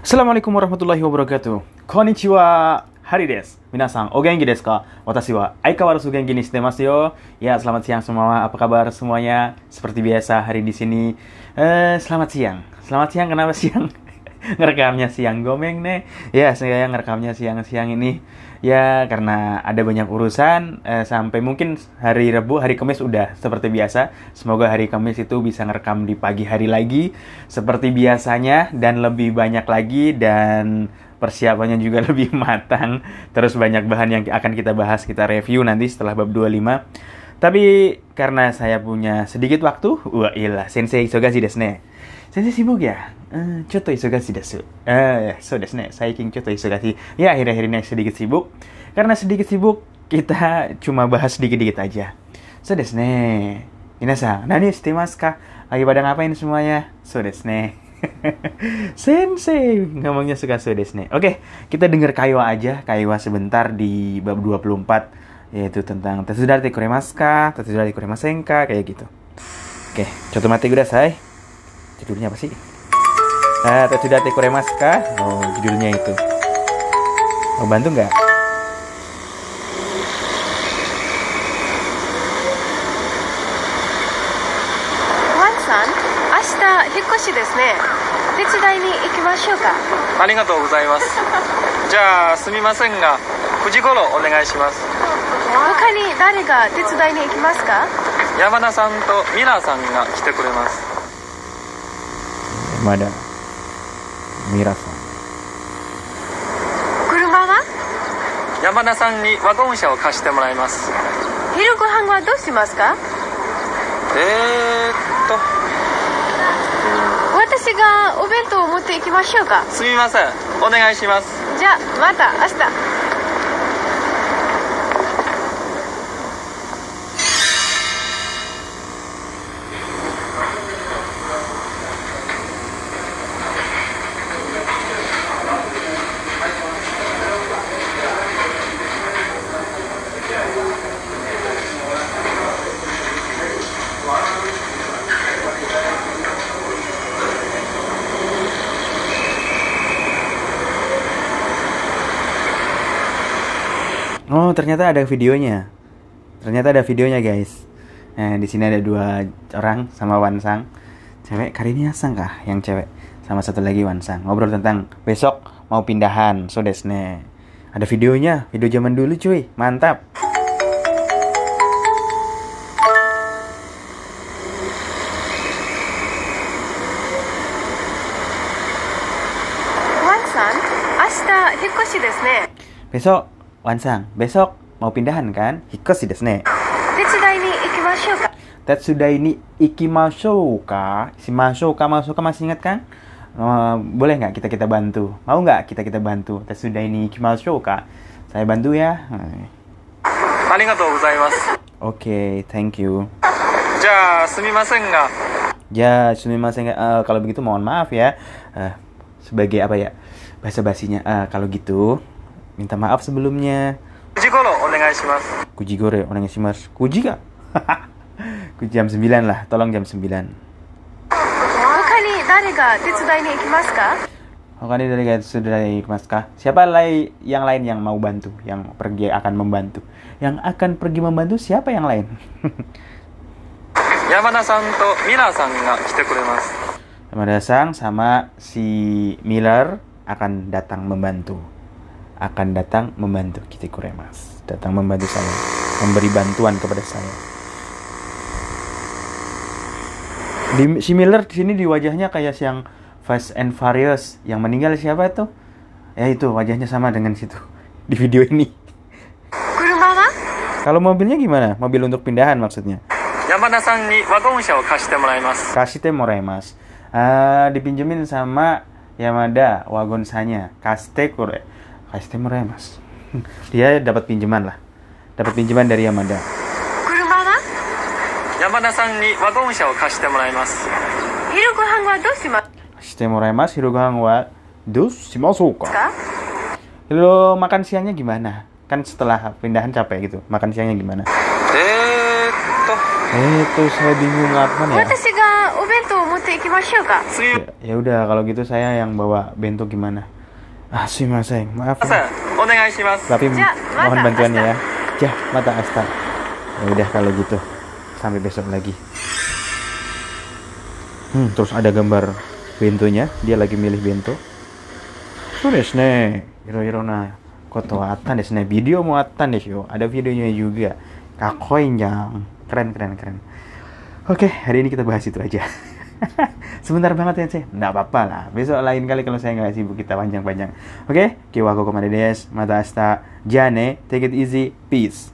Assalamualaikum warahmatullahi wabarakatuh. Konnichiwa. Hari des. Minasan, o genki desu ka? Watashi wa aikawarazu genki ni shite masu yo. Ya, selamat siang semua. Apa kabar semuanya? Seperti biasa hari di sini. Eh, selamat siang. Selamat siang kenapa siang? Ngerekamnya siang gomeng nih. Ya, saya ngerekamnya siang-siang ini. Ya, karena ada banyak urusan eh, sampai mungkin hari Rabu, hari Kamis udah seperti biasa. Semoga hari Kamis itu bisa ngerekam di pagi hari lagi seperti biasanya dan lebih banyak lagi dan persiapannya juga lebih matang. Terus banyak bahan yang akan kita bahas, kita review nanti setelah bab 25. Tapi karena saya punya sedikit waktu, wah ilah, sensei isogashi desu ne. Sensei sibuk ya? Eh, choto isogashi desu. Eh, so desu ne. Saikin choto isogashi. Ya, akhir-akhir ini sedikit sibuk. Karena sedikit sibuk, kita cuma bahas sedikit-dikit aja. So desu ne. Nani shite ka? Lagi pada ngapain semuanya? So desu ne. Sensei ngomongnya suka so desu. Oke, kita dengar kaiwa aja, kaiwa sebentar di bab 24えっ、と、たんたん、手伝てくれますか手伝てくれませんかかゆきと。OK。ちょっと待ってください。ジ。あー、手てくれますかおー、ジルニャイト。お、バンドンガ。ワンさん、明日、引越しですね。手伝いに行きましょうか。ありがとうございます。じゃあ、すみませんが、9時頃お願いします。他に誰が手伝いに行きますか？山田さんとミラーさんが来てくれます。Mada. Mira san. 車は山田さんにワゴン車を貸してもらいます。昼ご飯はどうしますか？えー、っ私がお弁当を持って行きましょうか。とすみません。お願いします。じゃあまた明日 Oh ternyata ada videonya. Ternyata ada videonya guys. Nah di sini ada dua orang sama Wansang. Cewek kali ini Asang kah yang cewek sama satu lagi Wansang ngobrol tentang besok mau pindahan so desne. Ada videonya, video zaman dulu cuy, mantap. Wansang. Besok Wansang, besok mau pindahan kan? Hikos tidak sene. Tetsudai ni ikimashou ka? Si masou ka masou ka masih ingat kan? Uh, boleh nggak kita kita bantu? Mau nggak kita kita bantu? Tetsudai ni ikimashou ka? Saya bantu ya. Arigatou gozaimasu. Oke, thank you. Ja, sumimasen ga. Ja, sumimasen. Uh, eh, kalau begitu mohon maaf ya. Uh, sebagai apa ya? Bahasa basinya uh, kalau gitu Minta maaf sebelumnya. Kujigoro onegaishimasu. Kujigoro onegaishimasu. Kuji gak? Kuji jam 9 lah, tolong jam 9. Hokani dare ga tetsudai ni ikimasu ka? Hokani dare ga tetsudai ni ka? Siapa lai, yang lain yang mau bantu, yang pergi akan membantu? Yang akan pergi membantu siapa yang lain? Yamada-san to Miller-san ga kite kuremasu. Yamada-san sama si Miller akan datang membantu akan datang membantu kita kuremas, datang membantu saya, memberi bantuan kepada saya. Di, similar di sini di wajahnya kayak yang Fast and Furious yang meninggal siapa itu? Ya itu wajahnya sama dengan situ di video ini. Kalau mobilnya gimana? Mobil untuk pindahan maksudnya? Yamada-san ni wagon kashite. Kashite ah, dipinjemin sama Yamada wagon sanya. Kaste kure kasih Steamer ya mas? Dia dapat pinjaman lah. Dapat pinjaman dari Yamada. Yamada-san ni wagon Lo makan siangnya gimana? Kan setelah pindahan capek gitu. Makan siangnya gimana? Eh, itu eh, saya bingung apa ya? ya. Ya udah kalau gitu saya yang bawa bento gimana? Ah, mas, Maaf. Ya. Tapi ya, mohon bantuannya ya. Jah, ya, mata asta. Ya udah kalau gitu. Sampai besok lagi. Hmm, terus ada gambar bentuknya. Dia lagi milih bentuk. Sudah ne. hero-hero na koto atan desu ne. Video mau atan desu. Ada videonya juga. Kakoin yang keren keren keren. Oke, hari ini kita bahas itu aja. Sebentar banget ya, sih. Nggak apa-apa lah. Besok lain kali kalau saya nggak sibuk kita panjang-panjang. Oke, kiwa koko des. Mata asta. Jane, take it easy. Peace.